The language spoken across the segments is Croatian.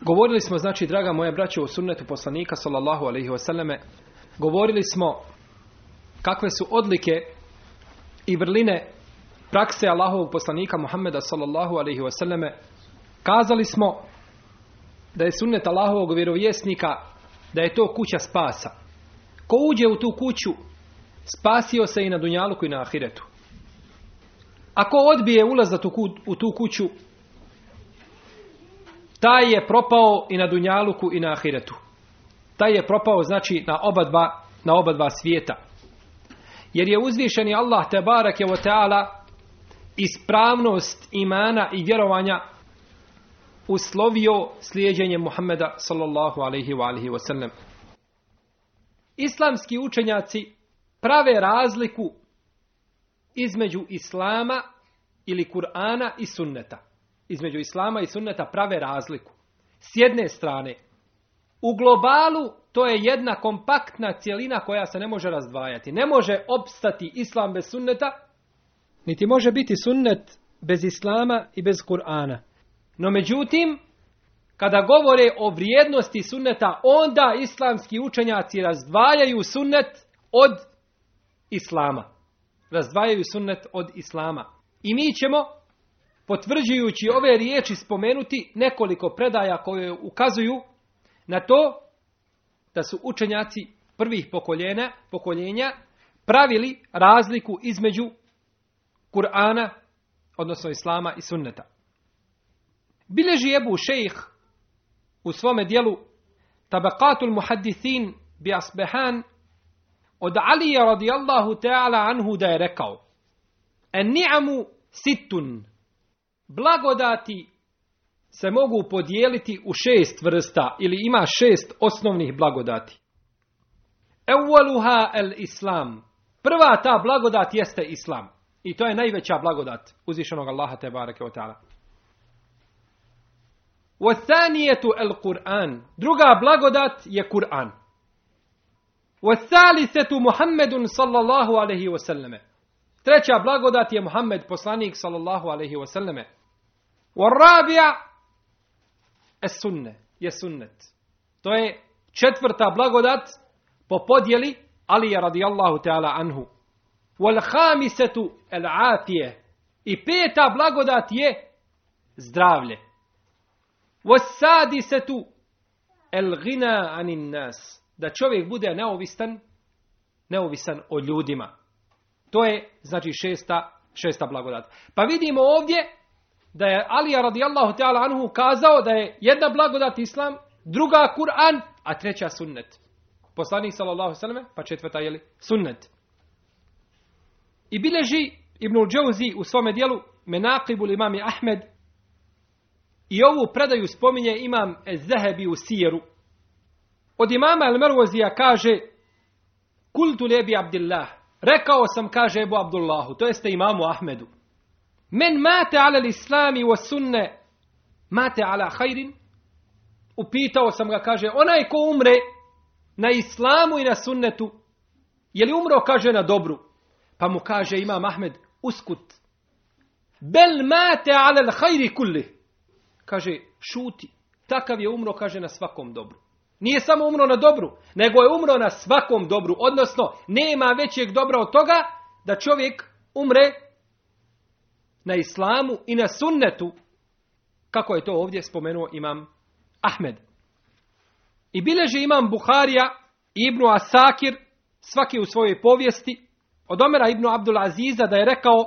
Govorili smo, znači, draga moja braća, o sunnetu poslanika, sallallahu alaihi wasallame, govorili smo kakve su odlike i vrline prakse Allahovog poslanika Muhammeda, sallallahu alaihi wasallame. Kazali smo da je sunnet Allahovog vjerovjesnika, da je to kuća spasa. Ko uđe u tu kuću, spasio se i na Dunjaluku i na Ahiretu. Ako odbije ulazat u tu kuću, taj je propao i na Dunjaluku i na Ahiretu. Taj je propao znači na oba dva, na oba dva svijeta. Jer je uzvišeni Allah te barak je ispravnost imana i vjerovanja uslovio slijeđenje Muhammeda sallallahu alaihi wa alihi wasallam. Islamski učenjaci prave razliku između Islama ili Kur'ana i sunneta između islama i sunneta prave razliku. S jedne strane, u globalu to je jedna kompaktna cjelina koja se ne može razdvajati. Ne može opstati islam bez sunneta, niti može biti sunnet bez islama i bez Kur'ana. No međutim, kada govore o vrijednosti sunneta, onda islamski učenjaci razdvajaju sunnet od islama. Razdvajaju sunnet od islama. I mi ćemo potvrđujući ove riječi spomenuti nekoliko predaja koje ukazuju na to da su učenjaci prvih pokoljenja, pokoljenja pravili razliku između Kur'ana, odnosno Islama i Sunneta. Bileži Ebu Šejh u svome dijelu Tabakatul Muhaddithin bi Asbehan od Alija radijallahu ta'ala anhu da je rekao En ni'amu situn blagodati se mogu podijeliti u šest vrsta ili ima šest osnovnih blagodati. Ewaluha el islam. Prva ta blagodat jeste islam. I to je najveća blagodat uzvišenog Allaha te bareke o ta'ala. Wathanijetu el Kur'an. Druga blagodat je Kur'an. Wathalisetu Muhammedun sallallahu alaihi wasallame. Treća blagodat je Muhammed poslanik sallallahu alaihi wasallame. والرابع السنة je sunnet. To je četvrta blagodat po podjeli Alija radijallahu ta'ala anhu. Wal khamisatu al afije. I peta blagodat je zdravlje. Was sadisatu al ghina anin nas. Da čovjek bude neovisan, neovisan o ljudima. To je znači šesta, šesta blagodat. Pa vidimo ovdje da je Alija radijallahu ta'ala anhu kazao da je jedna blagodat islam, druga Kur'an, a treća sunnet. Poslanik sallallahu sallam, pa četvrta je li sunnet. I bileži Ibnul Džauzi u svome dijelu Menaqibul imami Ahmed i ovu predaju spominje imam Zehebi u Sijeru. Od imama El Mervozija kaže Kultu lebi Abdillah. Rekao sam, kaže Ebu Abdullahu, to jeste imamu Ahmedu. Men mate ala l'islami wa sunne, mate ala hajrin? Upitao sam ga, kaže, onaj ko umre na islamu i na sunnetu, Je li umro, kaže, na dobru? Pa mu kaže Imam Ahmed, uskut. Bel mate ale hajri kulli. Kaže, šuti. Takav je umro, kaže, na svakom dobru. Nije samo umro na dobru, nego je umro na svakom dobru. Odnosno, nema većeg dobra od toga da čovjek umre na islamu i na sunnetu, kako je to ovdje spomenuo imam Ahmed. I bileže imam Buharija i Ibnu Asakir, svaki u svojoj povijesti, od Omera ibn Abdul Aziza da je rekao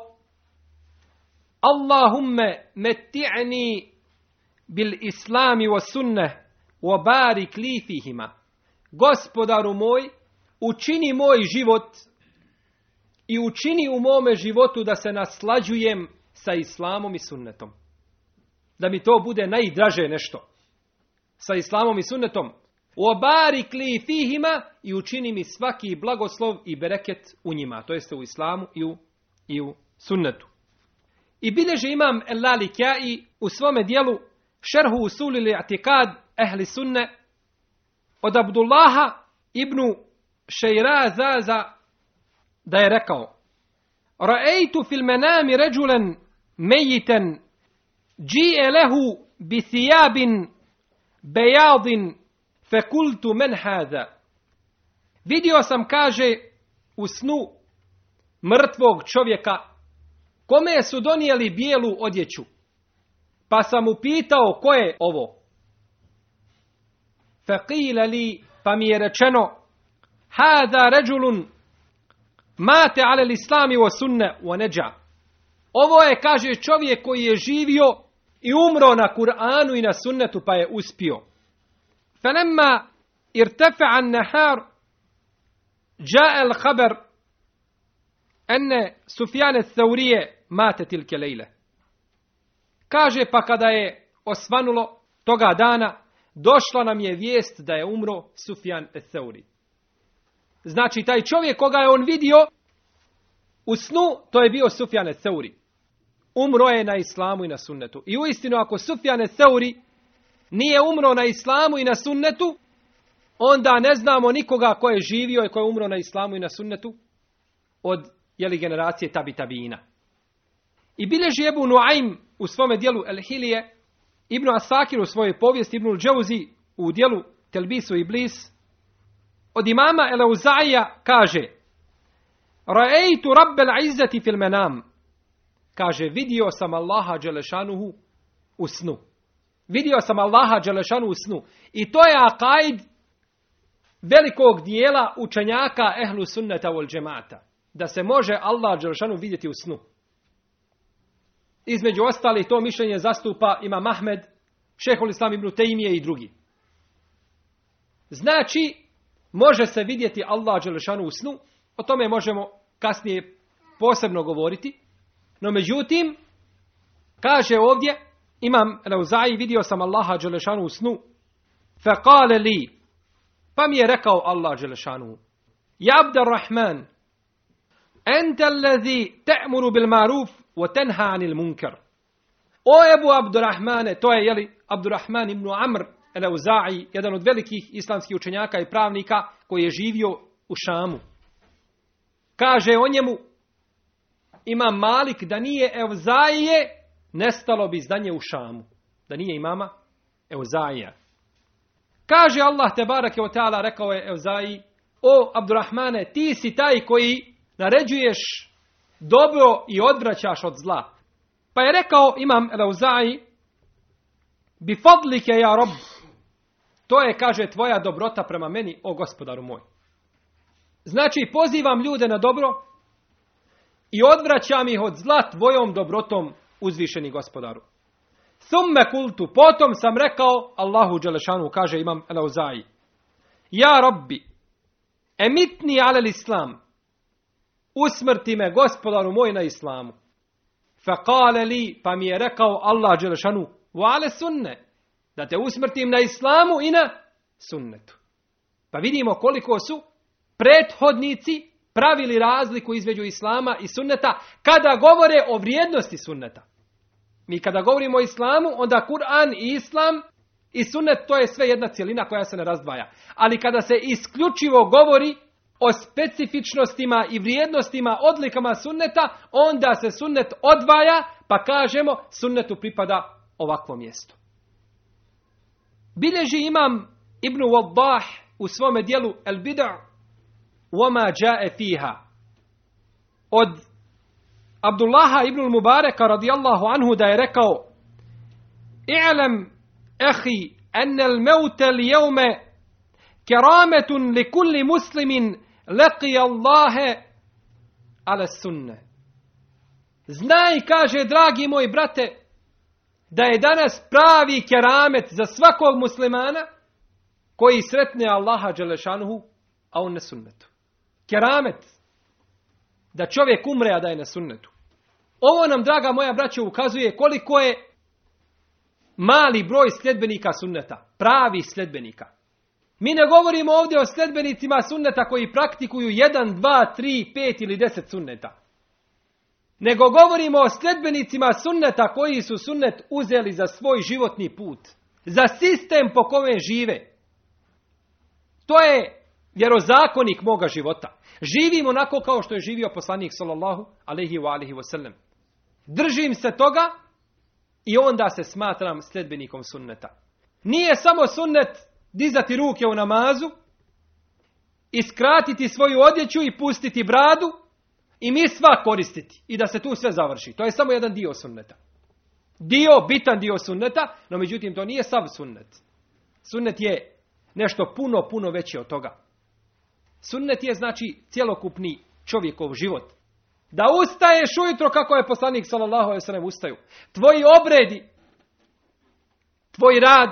Allahumme meti'ni bil islami wa sunneh wa barik li fihima. Gospodaru moj, učini moj život i učini u mome životu da se naslađujem sa islamom i sunnetom. Da mi to bude najdraže nešto. Sa islamom i sunnetom. Obarik li fihima i učini mi svaki blagoslov i bereket u njima. To jeste u islamu i u, i u sunnetu. I bilježe imam El i u svome dijelu šerhu usulili atikad ehli sunne od Abdullaha ibnu Šeira Zaza da je rekao Ra'ejtu fil menami ređulen mejiten džije lehu bi thijabin bejadin fekultu men hada. Vidio sam, kaže, u snu mrtvog čovjeka, kome su donijeli bijelu odjeću. Pa sam upitao ko je ovo. Fekile li, pa hada ređulun mate ale islami o sunne o neđa. Ovo je, kaže, čovjek koji je živio i umro na Kur'anu i na sunnetu pa je uspio. فلما ارتفع النهار جاء الخبر أن سفيان الثوري مات تلك الليلة Kaže pa kada je osvanulo toga dana, došla nam je vijest da je umro Sufjan Thauri. Znači, taj čovjek koga je on vidio u snu, to je bio Sufjan Thauri. Umro je na islamu i na sunnetu. I uistinu, ako Sufjan Thauri nije umro na islamu i na sunnetu, onda ne znamo nikoga ko je živio i ko je umro na islamu i na sunnetu od jeli, generacije tabi tabina. I bilježi Ebu Nuaym u svome dijelu El Hilije, Ibn Asakir u svojoj povijesti, Ibn Džauzi u dijelu Telbisu i Blis, od imama Eleuzaija kaže Ra'ejtu rabbel izzati fil menam. Kaže, vidio sam Allaha Đelešanuhu u snu. Vidio sam Allaha Đelešanu u snu. I to je akajd velikog dijela učenjaka ehlu sunneta vol džemata. Da se može Allah Đelešanu vidjeti u snu. Između ostalih to mišljenje zastupa ima Mahmed, šehol Islam ibn Tejmije i drugi. Znači, može se vidjeti Allah Đelešanu u snu. O tome možemo kasnije posebno govoriti. No međutim, kaže ovdje, imam Rauzaji, vidio sam Allaha Đelešanu u snu, fe kale li, pa mi je rekao Allah Đelešanu, Ja Abdurrahman, ente allazi te'muru bil maruf, wa tenha anil munkar. O Ebu Abdurrahmane, to je jeli Abdurrahman ibn Amr el jedan od velikih islamskih učenjaka i pravnika koji je živio u Šamu. Kaže o njemu, ima Malik da nije Evzaije nestalo bi zdanje u Šamu. Da nije imama Euzaija. Kaže Allah te barake o ta'ala, rekao je Euzaiji, o Abdurrahmane, ti si taj koji naređuješ dobro i odvraćaš od zla. Pa je rekao imam Euzaiji, bi fadlike ja rob, to je, kaže, tvoja dobrota prema meni, o gospodaru moj. Znači, pozivam ljude na dobro i odvraćam ih od zla tvojom dobrotom uzvišeni gospodaru. Thumme kultu, potom sam rekao Allahu Đelešanu, kaže imam Elauzaji. Ja robbi, emitni alel islam, usmrti me gospodaru moj na islamu. Fekale li, pa mi je rekao Allah Đelešanu, ale sunne, da te usmrtim na islamu i na sunnetu. Pa vidimo koliko su prethodnici pravili razliku između islama i sunneta kada govore o vrijednosti sunneta. Mi kada govorimo o islamu, onda Kur'an i islam i sunnet to je sve jedna cjelina koja se ne razdvaja. Ali kada se isključivo govori o specifičnostima i vrijednostima, odlikama sunneta, onda se sunnet odvaja, pa kažemo sunnetu pripada ovakvo mjesto. Bilježi imam Ibn Wadah u svome dijelu El Bid'a Wama jae fiha od Abdullaha ibn Mubareka radijallahu anhu da je rekao I'lam ehi en el meute li jevme kerametun li kulli muslimin leqi Allahe ale sunne. Znaj, kaže, dragi moj brate, da je danas pravi keramet za svakog muslimana koji sretne Allaha Đelešanuhu, a on na sunnetu. Keramet. Da čovjek umre, a da je na sunnetu. Ovo nam, draga moja braća, ukazuje koliko je mali broj sljedbenika sunneta. Pravi sljedbenika. Mi ne govorimo ovdje o sljedbenicima sunneta koji praktikuju 1, 2, 3, 5 ili 10 sunneta. Nego govorimo o sljedbenicima sunneta koji su sunnet uzeli za svoj životni put. Za sistem po kome žive. To je vjerozakonik moga života. Živim onako kao što je živio poslanik sallallahu alaihi wa alihi wasallam. Držim se toga i onda se smatram sljedbenikom sunneta. Nije samo sunnet dizati ruke u namazu, iskratiti svoju odjeću i pustiti bradu i mi sva koristiti i da se tu sve završi. To je samo jedan dio sunneta. Dio, bitan dio sunneta, no međutim to nije sav sunnet. Sunnet je nešto puno, puno veće od toga. Sunnet je znači cjelokupni čovjekov život. Da ustaješ ujutro kako je poslanik sallallahu alejhi ve sellem ustaju. Tvoji obredi, tvoj rad,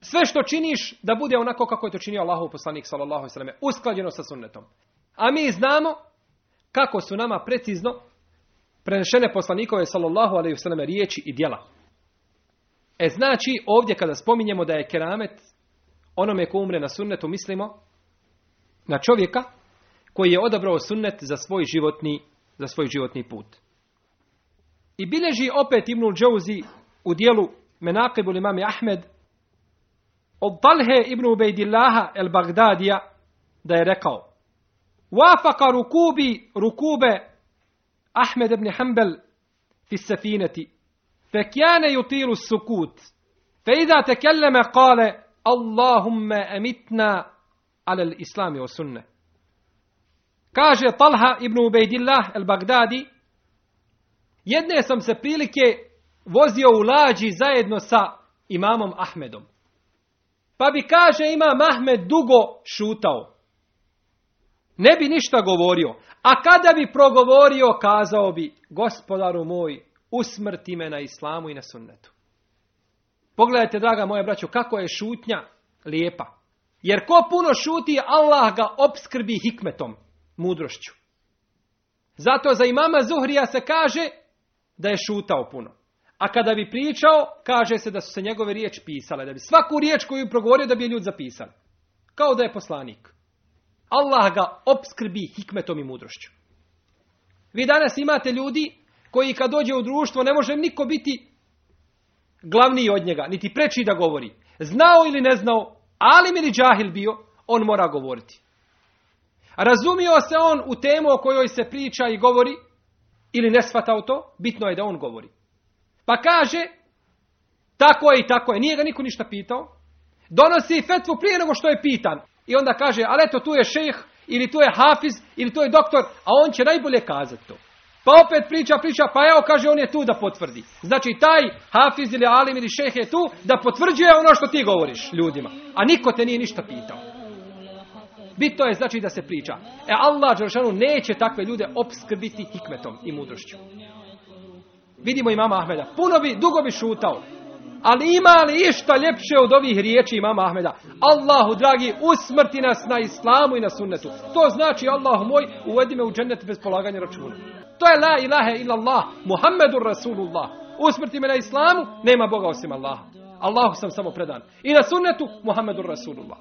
sve što činiš da bude onako kako je to činio Allahov poslanik sallallahu alejhi ve sellem, usklađeno sa sunnetom. A mi znamo kako su nama precizno prenešene poslanikove sallallahu alejhi ve riječi i djela. E znači ovdje kada spominjemo da je keramet onome ko umre na sunnetu mislimo na čovjeka koji je odabrao sunnet za svoj životni, za svoj životni put. I bilježi opet Ibnul Džauzi u dijelu Menaqibul imami Ahmed od Talhe ibn Ubejdillaha el Bagdadija da je rekao Wafaka rukubi rukube Ahmed ibn Hanbel fi safineti فكان يطيل السكوت فإذا تكلم قال اللهم أمتنا alel islami o sunne. Kaže Talha ibn Ubejdillah el Bagdadi, jedne sam se prilike vozio u lađi zajedno sa imamom Ahmedom. Pa bi kaže imam Ahmed dugo šutao. Ne bi ništa govorio. A kada bi progovorio, kazao bi, gospodaru moj, usmrti me na islamu i na sunnetu. Pogledajte, draga moja braćo, kako je šutnja lijepa. Jer ko puno šuti, Allah ga obskrbi hikmetom mudrošću. Zato za imama Zuhrija se kaže da je šutao puno. A kada bi pričao, kaže se da su se njegove riječi pisale. Da bi svaku riječ koju je progovorio da bi je ljud zapisali. Kao da je poslanik. Allah ga obskrbi hikmetom i mudrošću. Vi danas imate ljudi koji kad dođe u društvo ne može niko biti glavniji od njega, niti preči da govori. Znao ili ne znao, ali ili džahil bio, on mora govoriti. Razumio se on u temu o kojoj se priča i govori, ili ne shvatao to, bitno je da on govori. Pa kaže, tako je i tako je, nije ga niko ništa pitao, donosi fetvu prije nego što je pitan. I onda kaže, ali eto tu je šejh, ili tu je hafiz, ili tu je doktor, a on će najbolje kazati to. Pa opet priča, priča, pa evo kaže on je tu da potvrdi. Znači taj hafiz ili alim ili šejh je tu da potvrđuje ono što ti govoriš ljudima. A niko te nije ništa pitao. Bitno je znači da se priča. E Allah Đeršanu neće takve ljude obskrbiti hikmetom i mudrošću. Vidimo imama Ahmeda. Puno bi, dugo bi šutao. Ali ima li išta ljepše od ovih riječi imama Ahmeda? Allahu dragi, usmrti nas na islamu i na sunnetu. To znači Allahu moj, uvedi me u džennet bez polaganja računa. To je la ilaha illallah, Muhammedur Rasulullah. Usmrti me na islamu, nema Boga osim Allaha. Allahu sam samo predan. I na sunnetu, Muhammedur Rasulullah.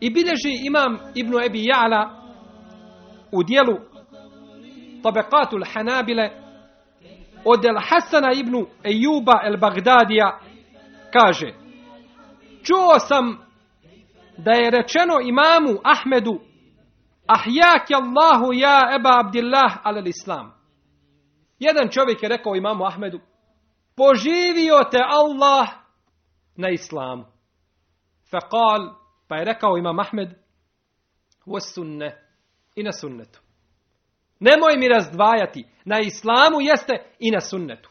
I bilježi imam Ibnu Ebi Ja'la u dijelu Tabekatul Hanabile od El Hasana ibn Ejuba el Bagdadija kaže Čuo sam da je rečeno imamu Ahmedu Ahjak Allahu ja Eba Abdillah al Islam. Jedan čovjek je rekao imamu Ahmedu Poživio te Allah na islamu. Fekal, pa je rekao imam Ahmed Was sunne i na sunnetu. Nemoj mi razdvajati. Na islamu jeste i na sunnetu.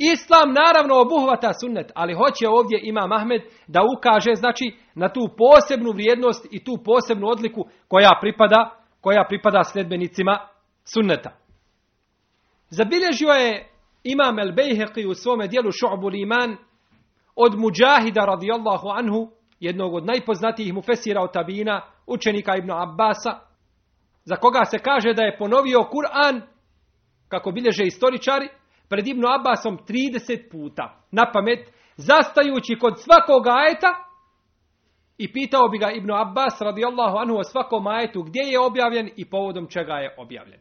Islam naravno obuhvata sunnet, ali hoće ovdje ima Mahmed da ukaže znači na tu posebnu vrijednost i tu posebnu odliku koja pripada, koja pripada sljedbenicima sunneta. Zabilježio je Imam El Bejheqi u svome dijelu Šu'bul Iman od Mujahida radijallahu anhu, jednog od najpoznatijih mufesira od tabina, učenika Ibn Abbasa, za koga se kaže da je ponovio Kur'an, kako bilježe istoričari, pred Ibnu Abbasom 30 puta na pamet, zastajući kod svakog ajeta i pitao bi ga Ibnu Abbas radijallahu anhu o svakom ajetu gdje je objavljen i povodom čega je objavljen.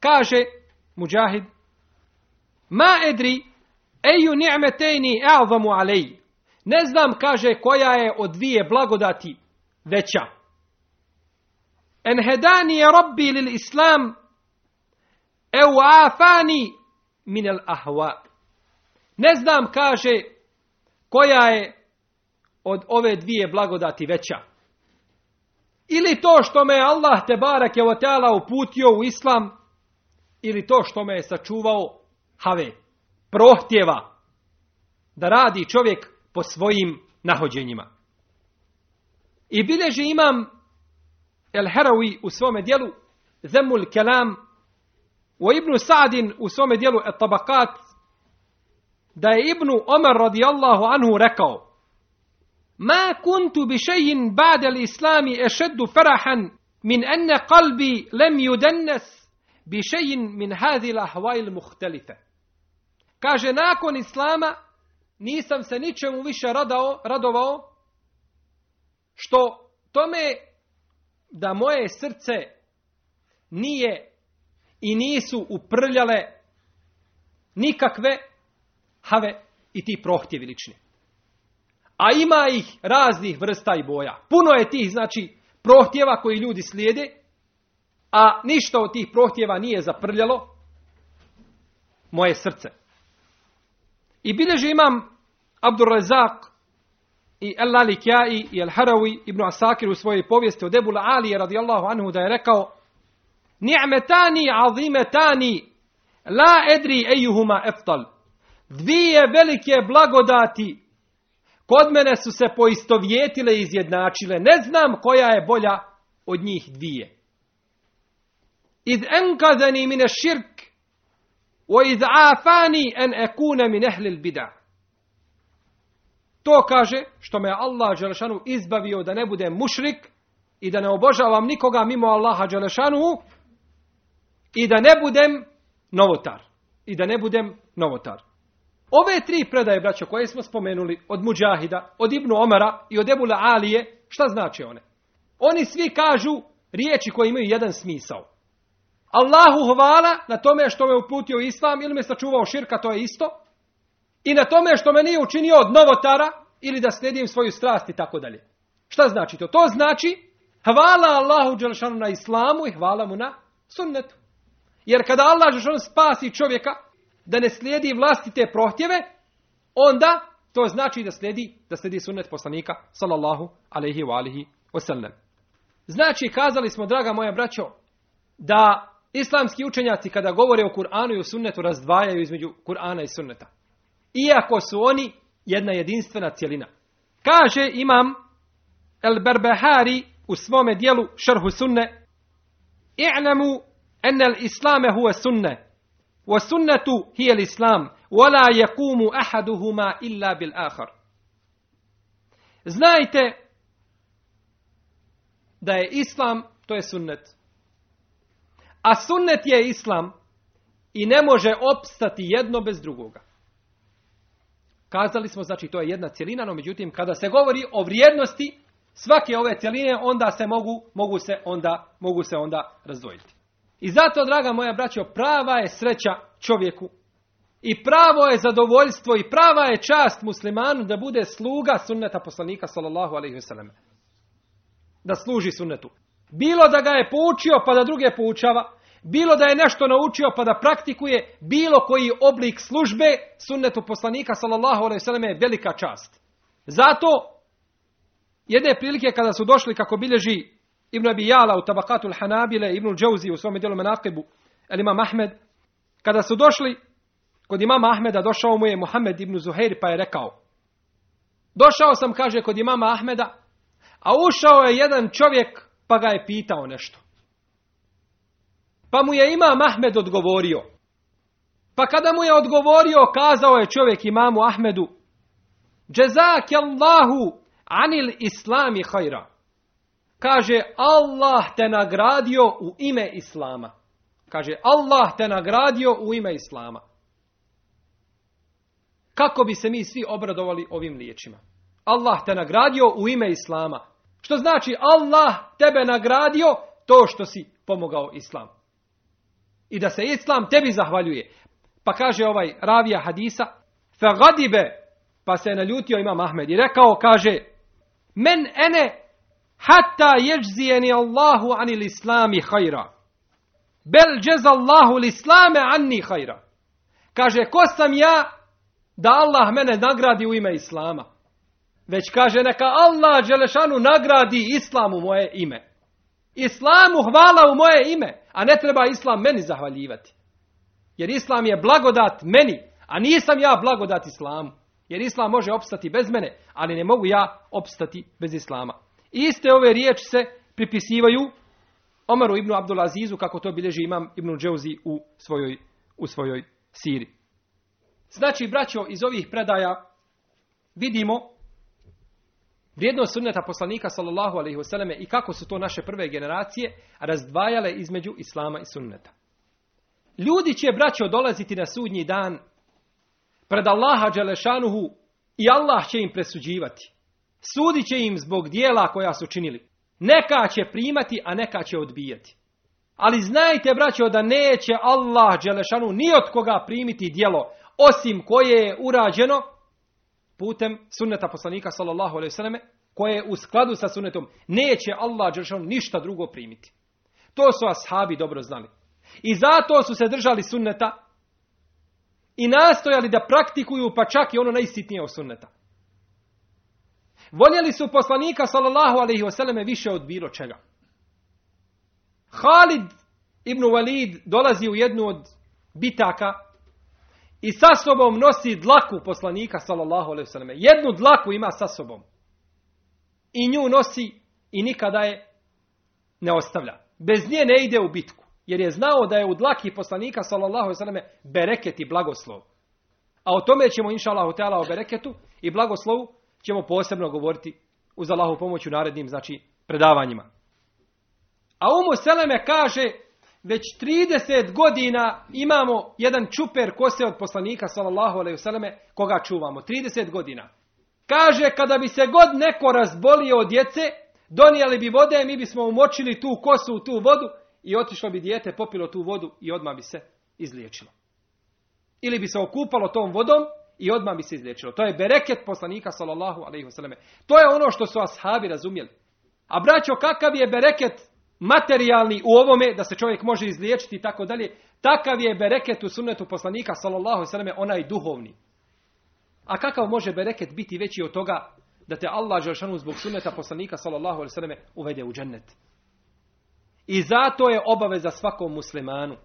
Kaže Mujahid, ma edri eju ni'metejni a'zamu alej. Ne znam, kaže, koja je od dvije blagodati veća. En hedani je robbi lil islam Eu afani min el ahwa. Ne znam, kaže, koja je od ove dvije blagodati veća. Ili to što me Allah te barak je uputio u islam, ili to što me je sačuvao have, prohtjeva, da radi čovjek po svojim nahođenjima. I bilježi imam El Herawi u svome dijelu Zemul Kelam u Ibnu Sa'din u svome dijelu tabakat da je Ibnu Omar radijallahu anhu rekao Ma kuntu bi šejin ba'da l'islami ešeddu farahan min enne qalbi lem yudennes bi šejin min hadhi lahvajl muhtelife. Kaže, nakon islama nisam se ničemu više radao, radovao što tome da moje srce nije i nisu uprljale nikakve have i ti prohtjevi lični. A ima ih raznih vrsta i boja. Puno je tih, znači, prohtjeva koji ljudi slijede, a ništa od tih prohtjeva nije zaprljalo moje srce. I bilježi imam Abdur Razak i El i El Harawi ibn Asakir u svojoj povijesti od Ebula Alije radijallahu anhu da je rekao Ni'metani azimetani la edri ejuhuma eftal. Dvije velike blagodati kod mene su se poistovjetile i izjednačile. Ne znam koja je bolja od njih dvije. Iz enkazani mine širk o iz afani en ekune min ehlil bida. To kaže što me Allah Đelešanu izbavio da ne budem mušrik i da ne obožavam nikoga mimo Allaha Đelešanu i da ne budem novotar. I da ne budem novotar. Ove tri predaje, braćo, koje smo spomenuli od Mujahida, od Ibnu Omara i od Ebula Alije, šta znači one? Oni svi kažu riječi koje imaju jedan smisao. Allahu hvala na tome što me uputio islam ili me sačuvao širka, to je isto. I na tome što me nije učinio od novotara ili da slijedim svoju strast i tako dalje. Šta znači to? To znači hvala Allahu Đelšanu na islamu i hvala mu na sunnetu. Jer kada Allah on spasi čovjeka da ne slijedi vlastite prohtjeve, onda to znači da slijedi, da slijedi sunnet poslanika sallallahu alaihi wa alihi wasallam. Znači, kazali smo, draga moja braćo, da islamski učenjaci kada govore o Kur'anu i o sunnetu razdvajaju između Kur'ana i sunneta. Iako su oni jedna jedinstvena cjelina. Kaže imam El Berbehari u svome dijelu Šarhu sunne I'lamu Enel islame huve sunne. Wa sunnetu hijel islam. Wala jekumu ahaduhuma illa bil ahar. Znajte da je islam, to je sunnet. A sunnet je islam i ne može opstati jedno bez drugoga. Kazali smo, znači to je jedna cjelina, no međutim kada se govori o vrijednosti svake ove cjeline, onda se mogu, mogu se onda, mogu se onda razdvojiti. I zato, draga moja braćo, prava je sreća čovjeku I pravo je zadovoljstvo i prava je čast muslimanu da bude sluga sunneta poslanika sallallahu alaihi wasallam. Da služi sunnetu. Bilo da ga je poučio pa da druge poučava, bilo da je nešto naučio pa da praktikuje, bilo koji oblik službe sunnetu poslanika sallallahu alaihi wasallam je velika čast. Zato jedne prilike kada su došli kako bilježi Ibn Abi Jala u Tabakatul Hanabile, Ibn Džauzi u svom dijelu Menaqibu, El Imam Ahmed, kada su došli kod imama Ahmeda, došao mu je Muhammed ibn Zuhair pa je rekao, došao sam, kaže, kod imama Ahmeda, a ušao je jedan čovjek pa ga je pitao nešto. Pa mu je imam Ahmed odgovorio. Pa kada mu je odgovorio, kazao je čovjek imamu Ahmedu, Jezak Allahu anil islami hajra. Kaže, Allah te nagradio u ime Islama. Kaže, Allah te nagradio u ime Islama. Kako bi se mi svi obradovali ovim riječima? Allah te nagradio u ime Islama. Što znači Allah tebe nagradio to što si pomogao Islam. I da se Islam tebi zahvaljuje. Pa kaže ovaj ravija hadisa, fagadibe, pa se je naljutio imam Ahmed i rekao, kaže, men ene hatta ježzijeni Allahu anil islami hajra. Bel džez Allahu l'islame anni hajra. Kaže, ko sam ja da Allah mene nagradi u ime Islama. Već kaže, neka Allah Đelešanu nagradi Islamu moje ime. Islamu hvala u moje ime, a ne treba Islam meni zahvaljivati. Jer Islam je blagodat meni, a nisam ja blagodat Islamu. Jer Islam može opstati bez mene, ali ne mogu ja opstati bez Islama. Iste ove riječi se pripisivaju Omaru ibn Abdulazizu, kako to bilježi imam ibn Džeuzi u svojoj, u svojoj siri. Znači, braćo, iz ovih predaja vidimo vrijednost sunneta poslanika sallallahu alaihi wasallam i kako su to naše prve generacije razdvajale između islama i sunneta. Ljudi će, braćo, dolaziti na sudnji dan pred Allaha Đelešanuhu i Allah će im presuđivati. Sudit će im zbog dijela koja su činili. Neka će primati, a neka će odbijati. Ali znajte, braćo, da neće Allah Đelešanu ni od koga primiti dijelo, osim koje je urađeno putem sunneta poslanika sallallahu selleme koje je u skladu sa sunnetom neće Allah dželle ništa drugo primiti. To su ashabi dobro znali. I zato su se držali sunneta i nastojali da praktikuju pa čak i ono najsitnije od sunneta. Voljeli su poslanika sallallahu alejhi ve selleme više od bilo čega. Halid ibn Walid dolazi u jednu od bitaka i sa sobom nosi dlaku poslanika sallallahu alejhi ve selleme. Jednu dlaku ima sa sobom. I nju nosi i nikada je ne ostavlja. Bez nje ne ide u bitku, jer je znao da je u dlaki poslanika sallallahu alejhi ve selleme bereket i blagoslov. A o tome ćemo inshallah taala o bereketu i blagoslovu ćemo posebno govoriti uz Allahu pomoć u narednim znači predavanjima. A Umu Seleme kaže već 30 godina imamo jedan čuper kose od poslanika sallallahu alejhi ve selleme koga čuvamo 30 godina. Kaže kada bi se god neko razbolio od djece, donijeli bi vode, mi bismo umočili tu kosu u tu vodu i otišlo bi dijete, popilo tu vodu i odmah bi se izliječilo. Ili bi se okupalo tom vodom i odmah bi se izliječilo. To je bereket poslanika sallallahu alejhi ve selleme. To je ono što su ashabi razumjeli. A braćo, kakav je bereket materijalni u ovome da se čovjek može izliječiti i tako dalje, takav je bereket u sunnetu poslanika sallallahu alejhi ve selleme onaj duhovni. A kakav može bereket biti veći od toga da te Allah dželšanu zbog sunneta poslanika sallallahu alejhi ve selleme uvede u džennet? I zato je obaveza svakom muslimanu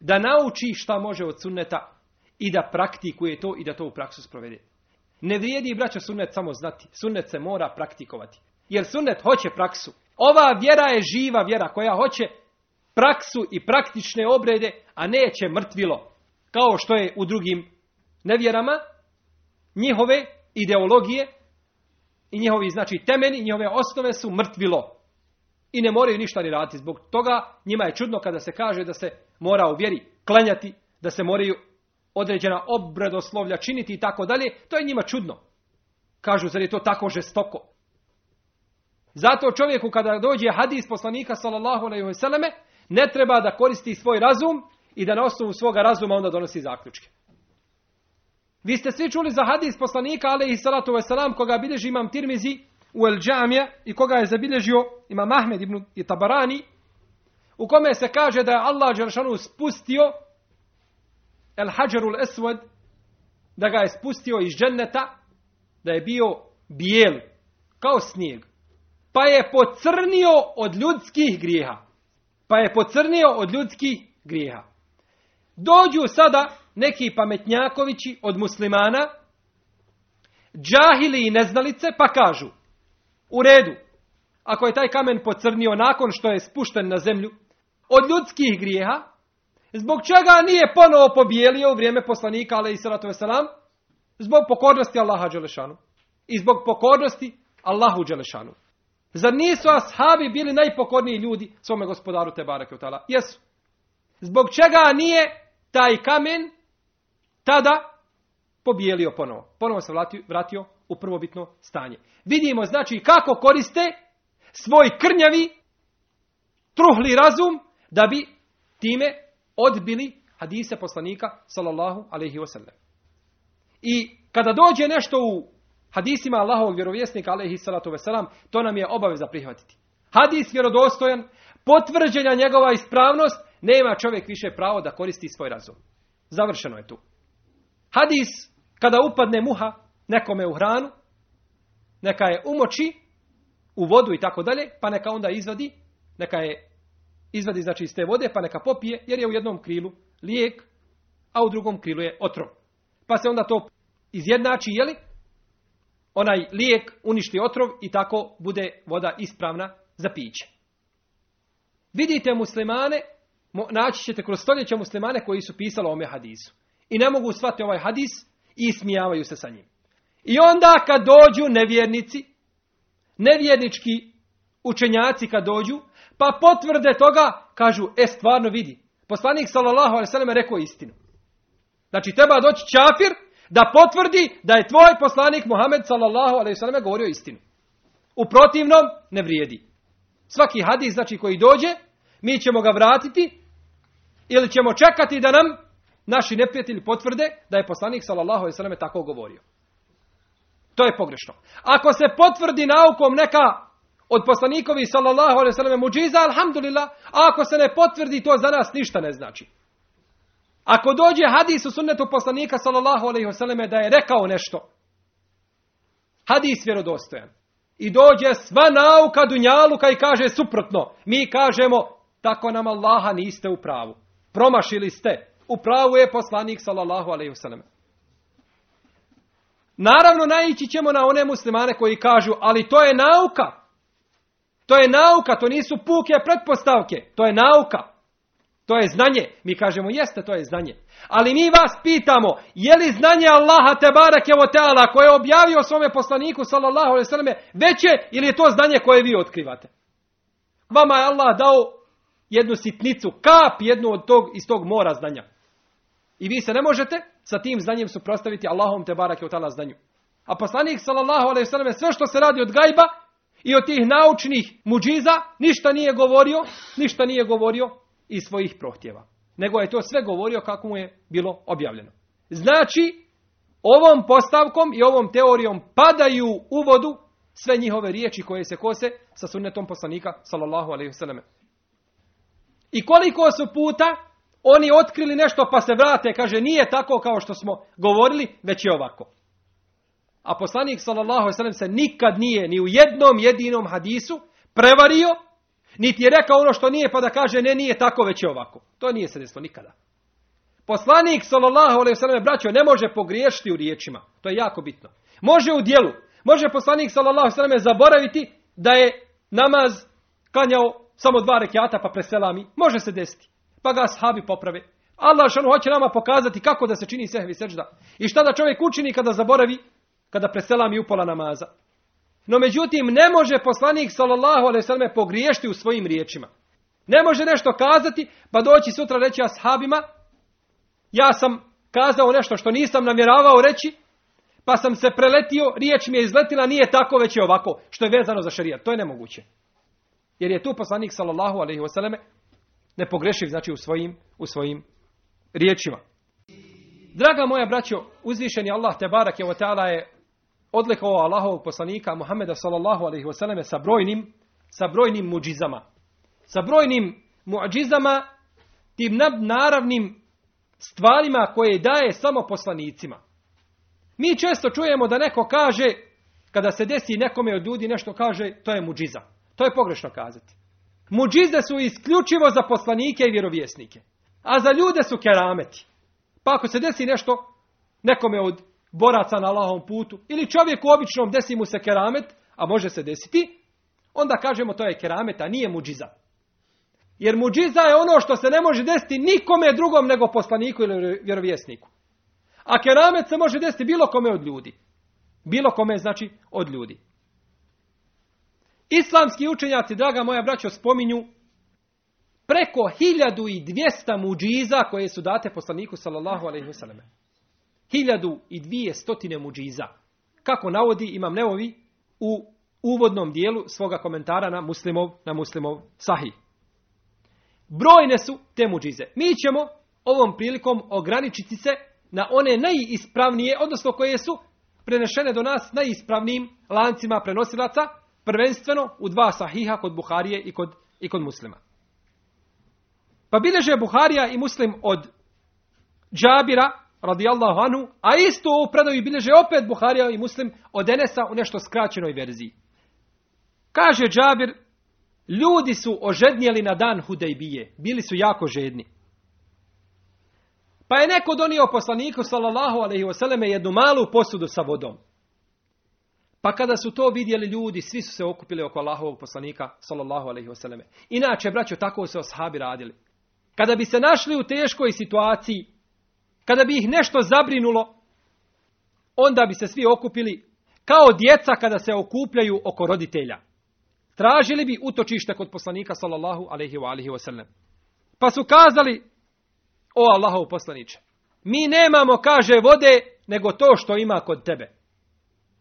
da nauči šta može od sunneta i da praktikuje to i da to u praksu sprovede. Ne vrijedi braća sunnet samo znati. Sunnet se mora praktikovati. Jer sunnet hoće praksu. Ova vjera je živa vjera koja hoće praksu i praktične obrede, a neće mrtvilo. Kao što je u drugim nevjerama, njihove ideologije i njihovi znači temeni, njihove osnove su mrtvilo. I ne moraju ništa ni raditi. Zbog toga njima je čudno kada se kaže da se mora u vjeri klanjati, da se moraju određena obredoslovlja činiti i tako dalje, to je njima čudno. Kažu, zar je to tako žestoko? Zato čovjeku kada dođe hadis poslanika sallallahu alejhi ve selleme ne treba da koristi svoj razum i da na osnovu svoga razuma onda donosi zaključke. Vi ste svi čuli za hadis poslanika, ali i salatu wasalam, koga bilježi imam Tirmizi u El Džamija i koga je zabilježio imam Ahmed ibn Tabarani, u kome se kaže da je Allah Đelšanu spustio El Hajarul Eswad, da ga je spustio iz dženneta, da je bio bijel, kao snijeg. Pa je pocrnio od ljudskih grijeha. Pa je pocrnio od ljudskih grijeha. Dođu sada neki pametnjakovići od muslimana, džahili i neznalice, pa kažu, u redu, ako je taj kamen pocrnio nakon što je spušten na zemlju, od ljudskih grijeha, zbog čega nije ponovo pobijelio u vrijeme poslanika, ale i salatu zbog pokornosti Allaha Đelešanu. I zbog pokornosti Allahu Đelešanu. Zar nisu ashabi bili najpokorniji ljudi svome gospodaru te barake Jesu. Zbog čega nije taj kamen tada pobijelio ponovo. Ponovo se vratio, vratio u prvobitno stanje. Vidimo znači kako koriste svoj krnjavi, truhli razum da bi time odbili hadise poslanika sallallahu alaihi wasallam. I kada dođe nešto u hadisima Allahovog vjerovjesnika alaihi salatu wasalam, to nam je obaveza prihvatiti. Hadis vjerodostojan, potvrđenja njegova ispravnost, nema čovjek više pravo da koristi svoj razum. Završeno je tu. Hadis, kada upadne muha nekome u hranu, neka je umoči u vodu i tako dalje, pa neka onda izvadi, neka je izvadi znači iz te vode, pa neka popije, jer je u jednom krilu lijek, a u drugom krilu je otrov. Pa se onda to izjednači, jeli? Onaj lijek uništi otrov i tako bude voda ispravna za piće. Vidite muslimane, naći ćete kroz stoljeća muslimane koji su pisali o ome hadisu. I ne mogu shvatiti ovaj hadis i smijavaju se sa njim. I onda kad dođu nevjernici, nevjernički učenjaci kad dođu, pa potvrde toga, kažu, e stvarno vidi. Poslanik sallallahu alejhi ve rekao istinu. Znači treba doći čafir da potvrdi da je tvoj poslanik Muhammed sallallahu alejhi ve govorio istinu. U protivnom ne vrijedi. Svaki hadis znači koji dođe, mi ćemo ga vratiti ili ćemo čekati da nam naši neprijatelji potvrde da je poslanik sallallahu alejhi ve tako govorio. To je pogrešno. Ako se potvrdi naukom neka od poslanikovi sallallahu alejhi ve selleme muđiza, alhamdulillah, a ako se ne potvrdi to za nas ništa ne znači. Ako dođe hadis u sunnetu poslanika sallallahu alejhi ve da je rekao nešto, hadis vjerodostojan. I dođe sva nauka dunjaluka i kaže suprotno. Mi kažemo, tako nam Allaha niste u pravu. Promašili ste. U pravu je poslanik sallallahu alejhi ve Naravno naići ćemo na one muslimane koji kažu, ali to je nauka. To je nauka, to nisu puke pretpostavke, to je nauka. To je znanje. Mi kažemo, jeste, to je znanje. Ali mi vas pitamo, je li znanje Allaha te barake teala koje je objavio svome poslaniku sallallahu alejhi ve veće ili je to znanje koje vi otkrivate? Vama je Allah dao jednu sitnicu, kap jednu od tog, iz tog mora znanja. I vi se ne možete sa tim znanjem suprotstaviti Allahom te barake o tala znanju. A poslanik sallallahu alejhi ve sve što se radi od gajba i od tih naučnih muđiza ništa nije govorio, ništa nije govorio iz svojih prohtjeva. Nego je to sve govorio kako mu je bilo objavljeno. Znači, ovom postavkom i ovom teorijom padaju u vodu sve njihove riječi koje se kose sa sunnetom poslanika sallallahu alejhi ve I koliko su puta oni otkrili nešto pa se vrate, kaže nije tako kao što smo govorili, već je ovako. A poslanik sallallahu alejhi se nikad nije ni u jednom jedinom hadisu prevario, niti je rekao ono što nije pa da kaže ne nije tako već je ovako. To nije se desilo nikada. Poslanik ve braćo ne može pogriješiti u riječima. To je jako bitno. Može u djelu. Može poslanik sallallahu alejhi zaboraviti da je namaz klanjao samo dva rekiata pa preselami. Može se desiti pa ga ashabi poprave. Allah šanu hoće nama pokazati kako da se čini sehvi sežda. I šta da čovjek učini kada zaboravi, kada preselami upola namaza. No međutim, ne može poslanik sallallahu alaihi pogriješiti u svojim riječima. Ne može nešto kazati, pa doći sutra reći ashabima, ja sam kazao nešto što nisam namjeravao reći, pa sam se preletio, riječ mi je izletila, nije tako, već je ovako, što je vezano za šarijat. To je nemoguće. Jer je tu poslanik sallallahu alaihi wasallam nepogrešiv znači u svojim, u svojim riječima. Draga moja braćo, uzvišeni Allah te barak je je odlikovao Allahovog poslanika Muhameda sallallahu alaihi wasallam sa brojnim, sa brojnim muđizama. Sa brojnim muđizama, tim naravnim stvarima koje daje samo poslanicima. Mi često čujemo da neko kaže, kada se desi nekome od ljudi nešto kaže, to je muđiza. To je pogrešno kazati. Muđize su isključivo za poslanike i vjerovjesnike. A za ljude su kerameti. Pa ako se desi nešto nekome od boraca na Allahovom putu ili čovjeku običnom desi mu se keramet, a može se desiti, onda kažemo to je keramet, a nije muđiza. Jer muđiza je ono što se ne može desiti nikome drugom nego poslaniku ili vjerovjesniku. A keramet se može desiti bilo kome od ljudi. Bilo kome znači od ljudi. Islamski učenjaci, draga moja braćo, spominju preko 1200 muđiza koje su date poslaniku sallallahu alaihi wasallam. 1200 muđiza. Kako navodi Imam Neovi u uvodnom dijelu svoga komentara na muslimov, na muslimov sahih. Brojne su te muđize. Mi ćemo ovom prilikom ograničiti se na one najispravnije, odnosno koje su prenešene do nas najispravnijim lancima prenosilaca, prvenstveno u dva sahiha kod Buharije i kod, i kod muslima. Pa bileže Buharija i muslim od Džabira, radijallahu anhu, a isto u predavi bilježe opet Buharija i muslim od Enesa u nešto skraćenoj verziji. Kaže Džabir, ljudi su ožednjeli na dan Hudejbije, bili su jako žedni. Pa je neko donio poslaniku sallallahu alaihi wasallam jednu malu posudu sa vodom. Pa kada su to vidjeli ljudi, svi su se okupili oko Allahovog poslanika sallallahu alaihi wasallam. Inače, braćo, tako se oshabi radili. Kada bi se našli u teškoj situaciji, kada bi ih nešto zabrinulo, onda bi se svi okupili kao djeca kada se okupljaju oko roditelja. Tražili bi utočište kod poslanika sallallahu alaihi wa wasallam. Pa su kazali, o Allahov poslaniče, mi nemamo, kaže, vode, nego to što ima kod tebe.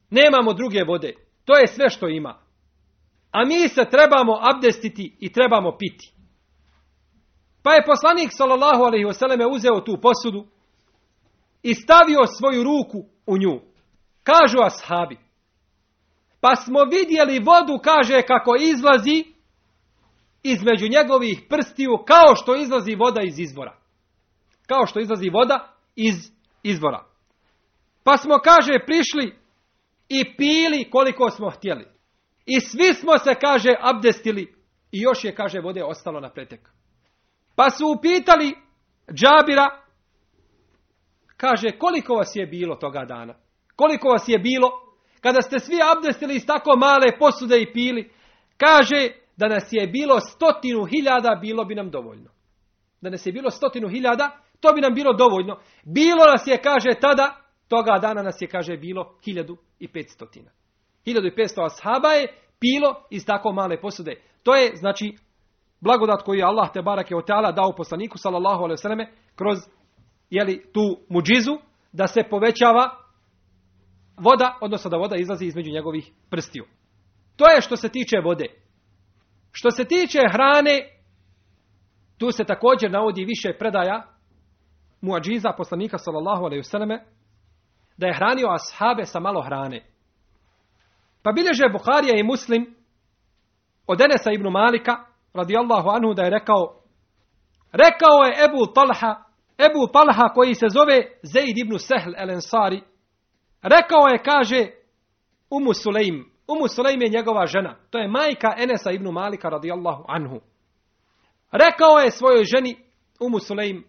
Nemamo druge vode. To je sve što ima. A mi se trebamo abdestiti i trebamo piti. Pa je poslanik sallallahu alaihi wasallam uzeo tu posudu i stavio svoju ruku u nju. Kažu ashabi. Pa smo vidjeli vodu, kaže, kako izlazi između njegovih prstiju kao što izlazi voda iz izvora. Kao što izlazi voda iz izvora. Pa smo, kaže, prišli i pili koliko smo htjeli. I svi smo se, kaže, abdestili i još je, kaže, vode ostalo na pretek. Pa su upitali Džabira, kaže, koliko vas je bilo toga dana? Koliko vas je bilo kada ste svi abdestili iz tako male posude i pili? Kaže, da nas je bilo stotinu hiljada, bilo bi nam dovoljno. Da nas je bilo stotinu hiljada, to bi nam bilo dovoljno. Bilo nas je, kaže, tada, toga dana nas je, kaže, bilo hiljadu i petstotina. Hiljadu i petsto ashaba je pilo iz tako male posude. To je, znači, blagodat koju je Allah te barake od dao poslaniku sallallahu alejhi ve kroz jeli, tu muđizu da se povećava voda, odnosno da voda izlazi između njegovih prstiju. To je što se tiče vode. Što se tiče hrane, tu se također navodi više predaja muadžiza poslanika sallallahu alejhi ve da je hranio ashabe sa malo hrane. Pa bilježe Buharija i Muslim od Enesa ibn Malika radijallahu anhu da je rekao rekao je Ebu Talha Ebu Talha koji se zove Zaid ibn Sehl el Ensari rekao je kaže Umu Sulejm Umu Sulejm je njegova žena to je majka Enesa ibn Malika radijallahu anhu rekao je svojoj ženi Umu Sulejm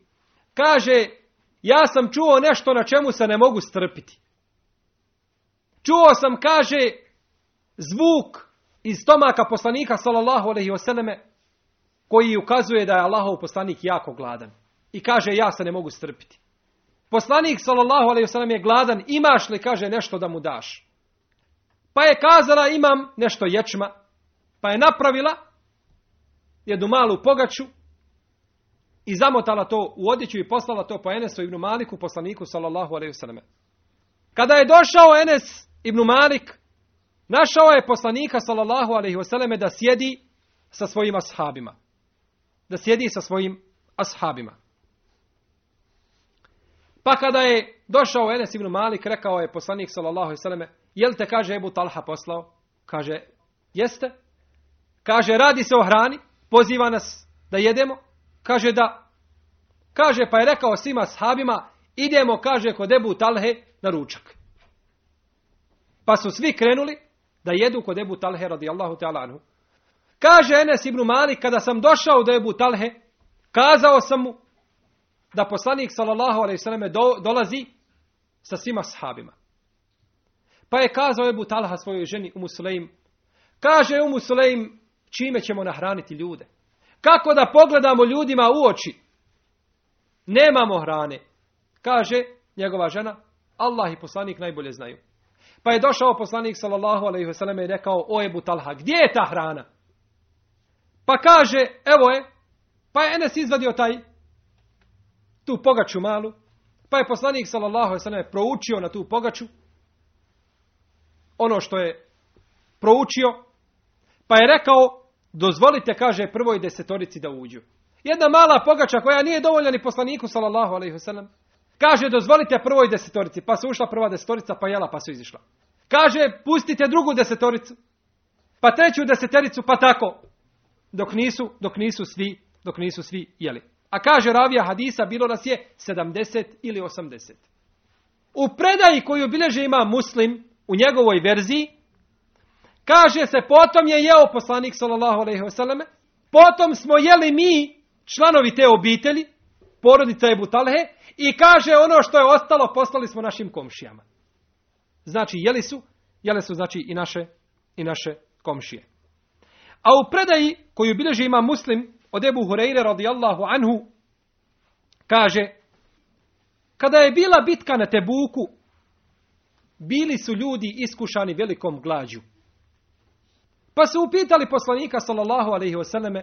kaže ja sam čuo nešto na čemu se ne mogu strpiti čuo sam kaže zvuk iz stomaka poslanika sallallahu alejhi ve koji ukazuje da je Allahov poslanik jako gladan. I kaže, ja se ne mogu strpiti. Poslanik, sallallahu alaihi je gladan, imaš li, kaže, nešto da mu daš? Pa je kazala, imam nešto ječma. Pa je napravila jednu malu pogaču i zamotala to u odjeću i poslala to po Enesu ibn Maliku, poslaniku, sallallahu alaihi Kada je došao Enes ibn Malik, našao je poslanika, sallallahu alaihi da sjedi sa svojim ashabima da sjedi sa svojim ashabima. Pa kada je došao Enes ibn Malik, rekao je poslanik sallallahu alejhi jel te kaže Ebu Talha poslao? Kaže, jeste. Kaže, radi se o hrani, poziva nas da jedemo. Kaže da. Kaže, pa je rekao svima sahabima, idemo, kaže, kod Ebu Talhe na ručak. Pa su svi krenuli da jedu kod Ebu Talhe radijallahu ta'ala anhu. Kaže Enes ibn Malik, kada sam došao do Ebu Talhe, kazao sam mu da poslanik sallallahu alaihi do, dolazi sa svima sahabima. Pa je kazao Ebu Talha svojoj ženi u Sulejm, kaže u Sulejm, čime ćemo nahraniti ljude? Kako da pogledamo ljudima u oči? Nemamo hrane. Kaže njegova žena, Allah i poslanik najbolje znaju. Pa je došao poslanik sallallahu alejhi ve i rekao: "O Ebu Talha, gdje je ta hrana?" Pa kaže: "Evo je." Pa je Enes izvadio taj tu pogaču malu. Pa je poslanik sallallahu alejhi proučio na tu pogaču ono što je proučio. Pa je rekao: "Dozvolite," kaže, prvoj desetorici da uđu. Jedna mala pogača koja nije dovoljna ni poslaniku sallallahu alejhi ve Kaže, dozvolite prvoj desetorici, pa su ušla prva desetorica, pa jela, pa su izišla. Kaže, pustite drugu desetoricu, pa treću desetericu, pa tako, dok nisu, dok nisu svi, dok nisu svi jeli. A kaže ravija hadisa, bilo nas je 70 ili 80. U predaji koju bilježe ima muslim, u njegovoj verziji, kaže se, potom je jeo poslanik, sallallahu alaihi potom smo jeli mi, članovi te obitelji, porodica Ebu Talhe, i kaže ono što je ostalo poslali smo našim komšijama. Znači, jeli su, jeli su znači i naše, i naše komšije. A u predaji koju bilježi ima muslim od Ebu Hureyre radijallahu anhu, kaže, kada je bila bitka na Tebuku, bili su ljudi iskušani velikom glađu. Pa su upitali poslanika sallallahu alaihi wasallame,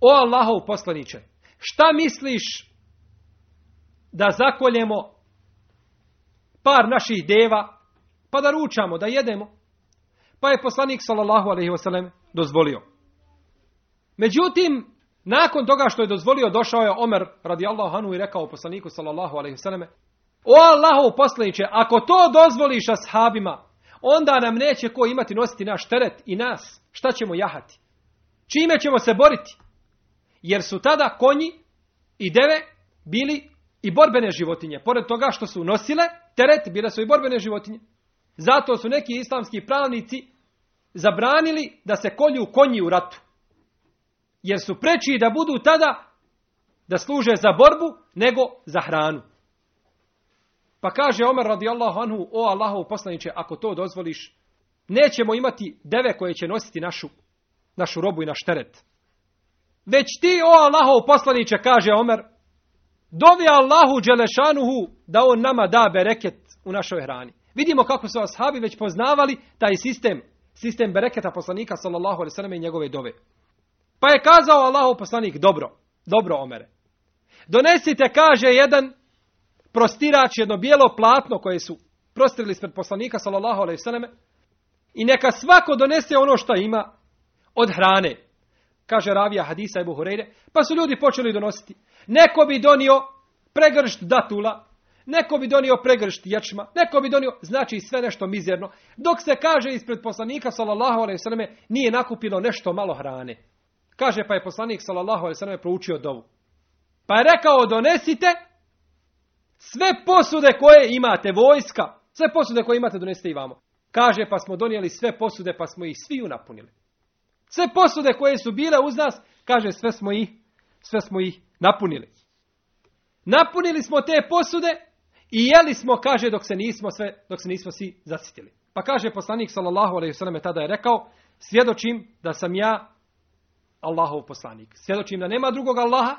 o Allahov poslaniće, Šta misliš da zakoljemo par naših deva, pa da ručamo, da jedemo? Pa je poslanik sallallahu alaihi wasallam dozvolio. Međutim, nakon toga što je dozvolio, došao je Omer radijallahu anhu i rekao poslaniku sallallahu alaihi wasallam O Allahov poslaniće, ako to dozvoliš ashabima, onda nam neće ko imati nositi naš teret i nas. Šta ćemo jahati? Čime ćemo se boriti? Jer su tada konji i deve bili i borbene životinje. Pored toga što su nosile teret, bile su i borbene životinje. Zato su neki islamski pravnici zabranili da se kolju konji u ratu. Jer su preći da budu tada da služe za borbu nego za hranu. Pa kaže Omer radijallahu anhu, o Allahov poslaniće, ako to dozvoliš, nećemo imati deve koje će nositi našu, našu robu i naš teret. Već ti, o Allahov poslaniće, kaže Omer, dovi Allahu Đelešanuhu da on nama da bereket u našoj hrani. Vidimo kako su ashabi već poznavali taj sistem, sistem bereketa poslanika sallallahu alaihi i njegove dove. Pa je kazao Allahov poslanik, dobro, dobro Omere. Donesite, kaže jedan prostirač, jedno bijelo platno koje su prostirili ispred poslanika sallallahu alaihi i neka svako donese ono što ima od hrane kaže ravija hadisa Ebu Hureyre, pa su ljudi počeli donositi. Neko bi donio pregršt datula, neko bi donio pregršt ječma, neko bi donio, znači sve nešto mizerno, dok se kaže ispred poslanika sallallahu alejhi nije nakupilo nešto malo hrane. Kaže pa je poslanik sallallahu alejhi proučio dovu. Pa je rekao donesite sve posude koje imate, vojska, sve posude koje imate donesite i vamo. Kaže pa smo donijeli sve posude pa smo ih svi napunili. Sve posude koje su bile uz nas, kaže sve smo ih, sve smo ih napunili. Napunili smo te posude i jeli smo, kaže, dok se nismo sve, dok se nismo svi zasitili. Pa kaže poslanik sallallahu alejhi ve tada je rekao: "Svjedočim da sam ja Allahov poslanik. Svjedočim da nema drugog Allaha,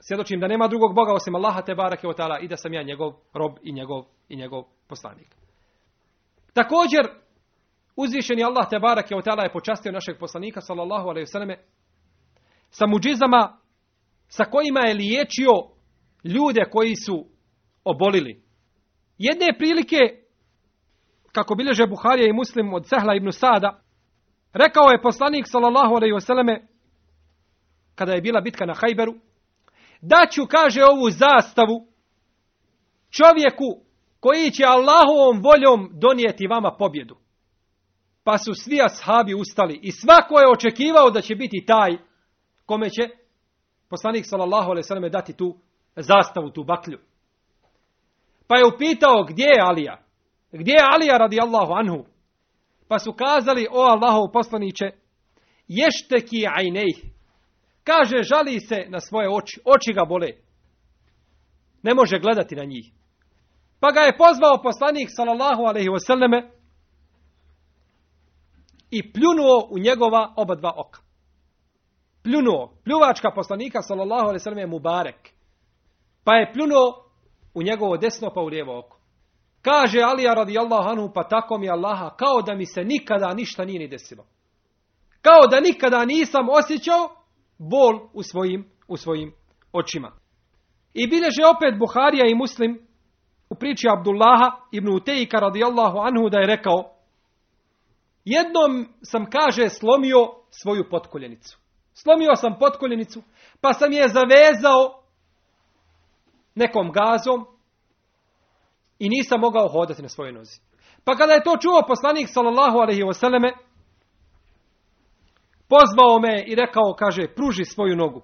svjedočim da nema drugog Boga osim Allaha te barake o i da sam ja njegov rob i njegov i njegov poslanik." Također Uzvišeni Allah te barak je je počastio našeg poslanika sallallahu alejhi ve sa muđizama sa kojima je liječio ljude koji su obolili. Jedne prilike kako bilježe Buharija i Muslim od Sehla ibn Sada, rekao je poslanik sallallahu alejhi ve kada je bila bitka na Hajberu, daću, kaže, ovu zastavu čovjeku koji će Allahovom voljom donijeti vama pobjedu. Pa su svi ashabi ustali i svako je očekivao da će biti taj kome će poslanik sallallahu alejhi ve dati tu zastavu, tu baklju. Pa je upitao gdje je Alija? Gdje je Alija radijallahu anhu? Pa su kazali, o Allahov poslaniće, ješteki ajnej. Kaže, žali se na svoje oči, oči ga bole. Ne može gledati na njih. Pa ga je pozvao poslanik sallallahu alaihi wasallame i pljunuo u njegova oba dva oka. Pljunuo. Pljuvačka poslanika sallallahu alaihi wasallam je Mubarek. Pa je pljunuo u njegovo desno pa u lijevo oko. Kaže Alija radijallahu anhu pa tako mi Allaha kao da mi se nikada ništa nije ni desilo. Kao da nikada nisam osjećao bol u svojim, u svojim očima. I bilježe opet Buharija i Muslim u priči Abdullaha ibn Utejika radijallahu anhu da je rekao jednom sam kaže slomio svoju potkoljenicu. Slomio sam potkoljenicu pa sam je zavezao nekom gazom i nisam mogao hodati na svojoj nozi. Pa kada je to čuo poslanik sallallahu alaihi wasallame, pozvao me i rekao, kaže, pruži svoju nogu.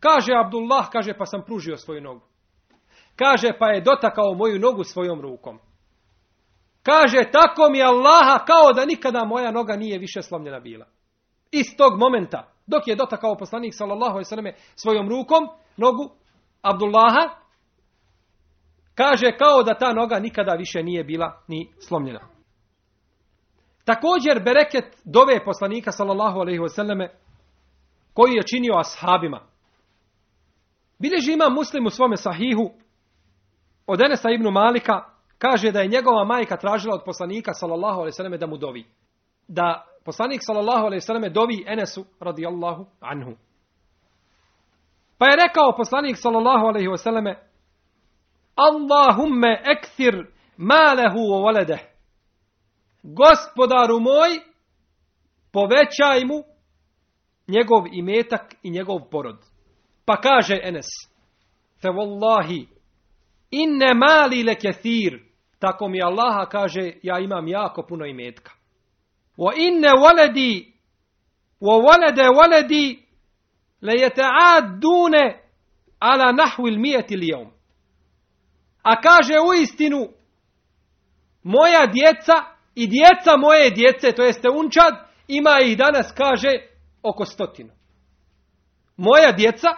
Kaže Abdullah, kaže, pa sam pružio svoju nogu. Kaže, pa je dotakao moju nogu svojom rukom. Kaže, tako mi Allaha kao da nikada moja noga nije više slomljena bila. Iz tog momenta, dok je dotakao poslanik sallallahu alejhi svojom rukom nogu Abdullaha, kaže kao da ta noga nikada više nije bila ni slomljena. Također bereket dove poslanika sallallahu alejhi ve koji je činio ashabima. Bilježi ima muslim u svome sahihu od Enesa ibn Malika kaže da je njegova majka tražila od poslanika sallallahu alejhi ve da mu dovi. Da poslanik sallallahu alejhi ve dovi Enesu radijallahu anhu. Pa je rekao poslanik sallallahu alejhi ve selleme Allahumme ekthir malehu wa walade. Gospodaru moj, povećaj mu njegov imetak i njegov porod. Pa kaže Enes, fe wallahi, Inne mali le kethir. Tako mi Allaha kaže, ja imam jako puno imetka. Wa inne waledi, wa walede waledi, le dune ala nahwil mijeti lijom. A kaže u istinu, moja djeca i djeca moje djece, to jeste unčad, ima ih danas, kaže, oko stotinu. Moja djeca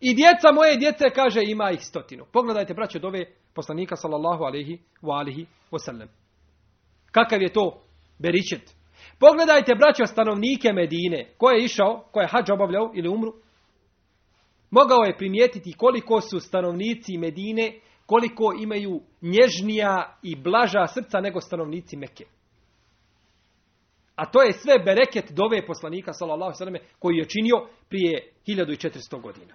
i djeca moje djece, kaže, ima ih stotinu. Pogledajte, braće, dove poslanika, sallallahu alaihi wa alihi wasallam. Kakav je to beričet? Pogledajte, braćo, stanovnike Medine. Ko je išao, ko je hađ obavljao ili umru? Mogao je primijetiti koliko su stanovnici Medine, koliko imaju nježnija i blaža srca nego stanovnici Meke. A to je sve bereket dove poslanika, sallallahu alaihi koji je činio prije 1400 godina.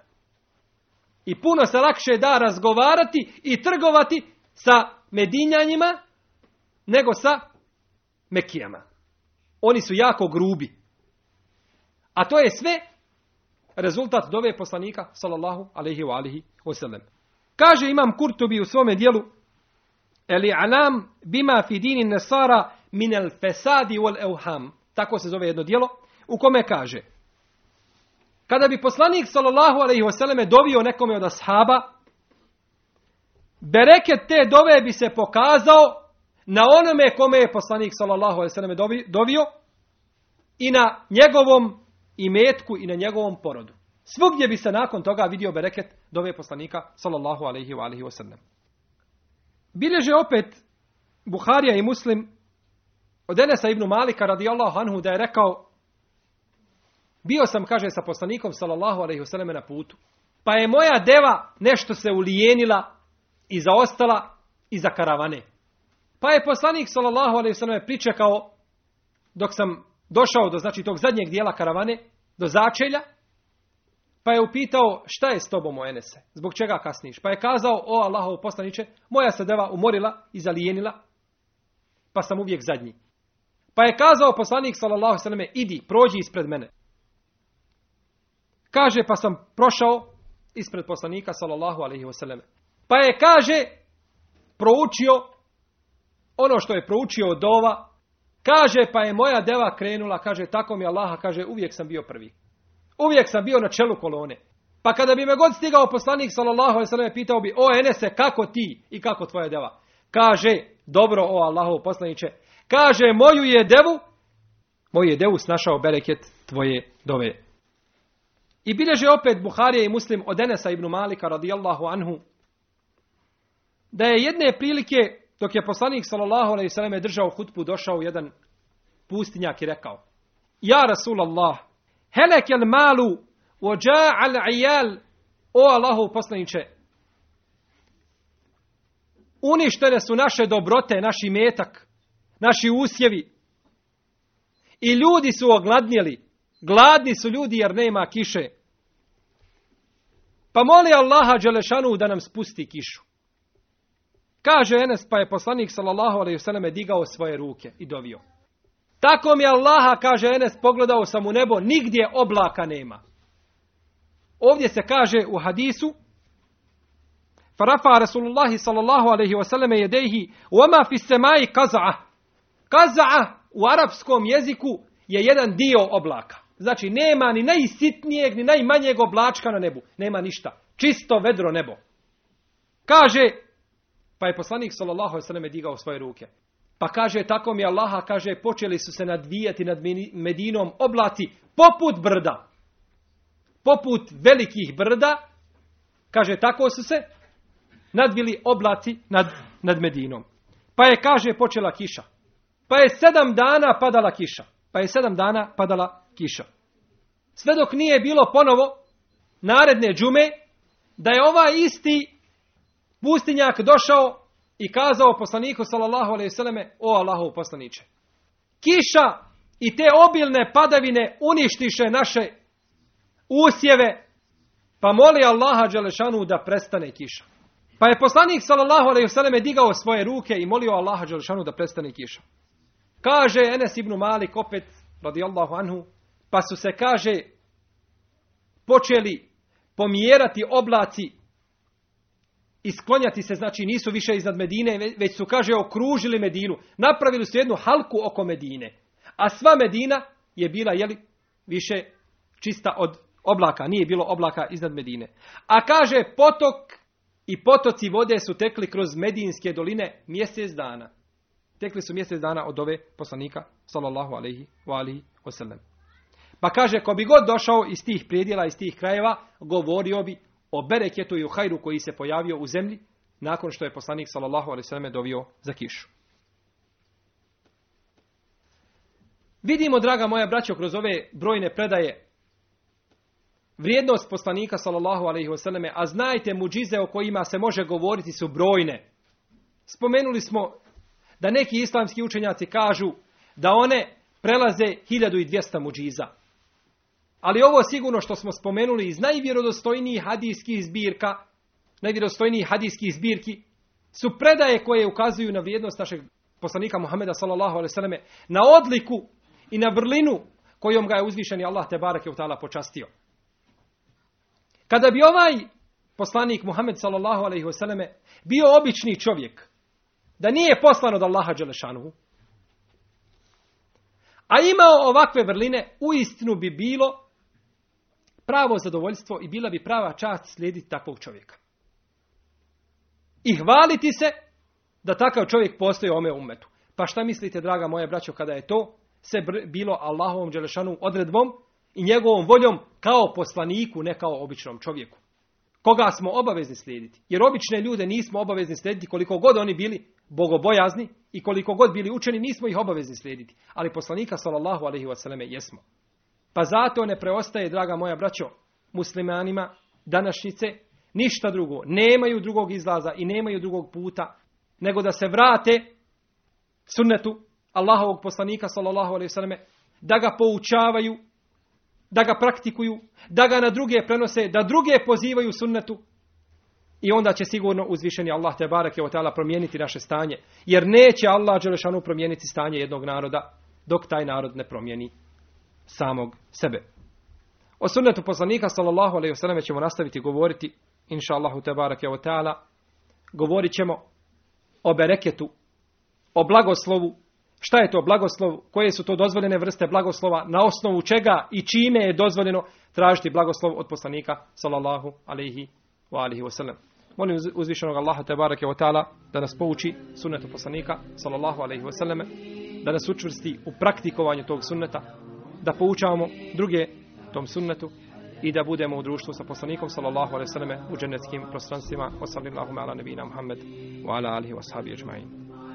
I puno se lakše da razgovarati i trgovati sa medinjanjima nego sa mekijama. Oni su jako grubi. A to je sve rezultat dove poslanika sallallahu alaihi wa alihi wasallam. Kaže imam Kurtubi u svome dijelu Eli alam bima fi dini nesara min fesadi wal euham. Tako se zove jedno dijelo u kome kaže kada bi poslanik sallallahu alejhi ve dovio nekome od ashaba, bereket te dove bi se pokazao na onome kome je poslanik sallallahu alejhi ve dovio i na njegovom imetku i na njegovom porodu. Svugdje bi se nakon toga vidio bereket dove poslanika sallallahu alejhi ve sellem. Bilježe opet Buharija i Muslim od Enesa ibn Malika radijallahu anhu da je rekao bio sam, kaže, sa poslanikom sallallahu alaihi na putu. Pa je moja deva nešto se ulijenila i zaostala iza karavane. Pa je poslanik sallallahu alaihi wasallam pričekao dok sam došao do znači tog zadnjeg dijela karavane, do začelja, pa je upitao šta je s tobom o Enese, zbog čega kasniš? Pa je kazao, o Allahov poslaniće, moja se deva umorila i zalijenila, pa sam uvijek zadnji. Pa je kazao poslanik sallallahu alejhi idi, prođi ispred mene. Kaže, pa sam prošao ispred poslanika, sallallahu alaihi wasallam. Pa je, kaže, proučio ono što je proučio od dova, kaže, pa je moja deva krenula, kaže, tako mi Allaha, kaže, uvijek sam bio prvi. Uvijek sam bio na čelu kolone. Pa kada bi me god stigao poslanik, sallallahu alaihi pitao bi, o Enese, kako ti i kako tvoja deva? Kaže, dobro, o Allahov poslaniće, kaže, moju je devu, moju je devu snašao bereket tvoje dove. I bilježe opet Buharija i Muslim od Enesa ibn Malika radijallahu anhu, da je jedne prilike, dok je poslanik sallallahu alaihi sallam držao hutbu, došao jedan pustinjak i rekao, Ja Rasulallah, helek el malu, ođa al ijal, o Allahu poslaniće, uništene su naše dobrote, naši metak, naši usjevi. I ljudi su ogladnjeli. Gladni su ljudi jer nema kiše. Pa moli Allaha Đelešanu da nam spusti kišu. Kaže Enes, pa je poslanik sallallahu alaihi vseleme digao svoje ruke i dovio. Tako mi Allaha, kaže Enes, pogledao sam u nebo, nigdje oblaka nema. Ovdje se kaže u hadisu, Farafa Rasulullahi sallallahu alaihi wasallame jedejhi, oma fi semaji kaza'a. Kaza'a u arapskom jeziku je jedan dio oblaka. Znači, nema ni najsitnijeg, ni najmanjeg oblačka na nebu. Nema ništa. Čisto vedro nebo. Kaže, pa je poslanik sallallahu alaihi digao svoje ruke. Pa kaže, tako mi Allaha, kaže, počeli su se nadvijati nad Medinom oblaci poput brda. Poput velikih brda. Kaže, tako su se nadvili oblaci nad, nad Medinom. Pa je, kaže, počela kiša. Pa je sedam dana padala kiša. Pa je sedam dana padala kiša. Sve dok nije bilo ponovo naredne džume, da je ovaj isti pustinjak došao i kazao poslaniku sallallahu alejhi ve o Allahov poslanice. Kiša i te obilne padavine uništiše naše usjeve, pa moli Allaha dželešanu da prestane kiša. Pa je poslanik sallallahu alejhi ve selleme digao svoje ruke i molio Allaha dželešanu da prestane kiša. Kaže Enes ibn Malik opet radijallahu anhu, pa su se kaže počeli pomjerati oblaci i sklonjati se, znači nisu više iznad Medine, već su, kaže, okružili Medinu. Napravili su jednu halku oko Medine. A sva Medina je bila, jeli, više čista od oblaka. Nije bilo oblaka iznad Medine. A kaže, potok i potoci vode su tekli kroz Medinske doline mjesec dana. Tekli su mjesec dana od ove poslanika, sallallahu alaihi wa alihi wasallam. Pa kaže, ko bi god došao iz tih prijedjela, iz tih krajeva, govorio bi o bereketu i o hajru koji se pojavio u zemlji, nakon što je poslanik, sallallahu alaihi wasallam, dovio za kišu. Vidimo, draga moja braćo, kroz ove brojne predaje, vrijednost poslanika, sallallahu alaihi wasallam, a znajte muđize o kojima se može govoriti su brojne. Spomenuli smo da neki islamski učenjaci kažu da one prelaze 1200 muđiza. Ali ovo sigurno što smo spomenuli iz najvjerodostojnijih hadijskih zbirka, najvjerodostojnijih hadijskih zbirki, su predaje koje ukazuju na vrijednost našeg poslanika Muhameda sallallahu alejhi na odliku i na vrlinu kojom ga je uzvišeni Allah te bareke u ta'ala počastio. Kada bi ovaj poslanik Muhammed sallallahu alejhi bio obični čovjek, da nije poslan od Allaha dželešanu, a imao ovakve vrline, u istinu bi bilo pravo zadovoljstvo i bila bi prava čast slijediti takvog čovjeka. I hvaliti se da takav čovjek postoji ome umetu. Pa šta mislite, draga moja braćo, kada je to se bilo Allahovom Đelešanu odredbom i njegovom voljom kao poslaniku, ne kao običnom čovjeku. Koga smo obavezni slijediti? Jer obične ljude nismo obavezni slijediti koliko god oni bili bogobojazni i koliko god bili učeni, nismo ih obavezni slijediti. Ali poslanika sallallahu alaihi wasallam jesmo. Pa zato ne preostaje, draga moja braćo, muslimanima današnjice, ništa drugo. Nemaju drugog izlaza i nemaju drugog puta, nego da se vrate sunnetu Allahovog poslanika, sallallahu alaihi sallam, da ga poučavaju, da ga praktikuju, da ga na druge prenose, da druge pozivaju sunnetu. I onda će sigurno uzvišeni Allah te barake o ta'ala promijeniti naše stanje. Jer neće Allah Đelešanu promijeniti stanje jednog naroda dok taj narod ne promijeni samog sebe. O sunnetu poslanika sallallahu alejhi ve selleme ćemo nastaviti govoriti inša Allahu te barake wa ta'ala. Govorit ćemo o bereketu, o blagoslovu, šta je to blagoslov, koje su to dozvoljene vrste blagoslova, na osnovu čega i čime je dozvoljeno tražiti blagoslov od poslanika sallallahu alejhi wa alihi wa sallam. Molim uzvišenog Allaha te barake wa ta'ala da nas pouči sunnetu poslanika sallallahu alejhi wa sallame, da nas učvrsti u praktikovanju tog sunneta, da poučavamo druge tom sunnetu i da budemo u društvu sa poslanikom sallallahu alejhi ve selleme u dženeckim prostranstvima. Sallallahu ala nabina Muhammed wa ala alihi wa sahbihi ajma'in.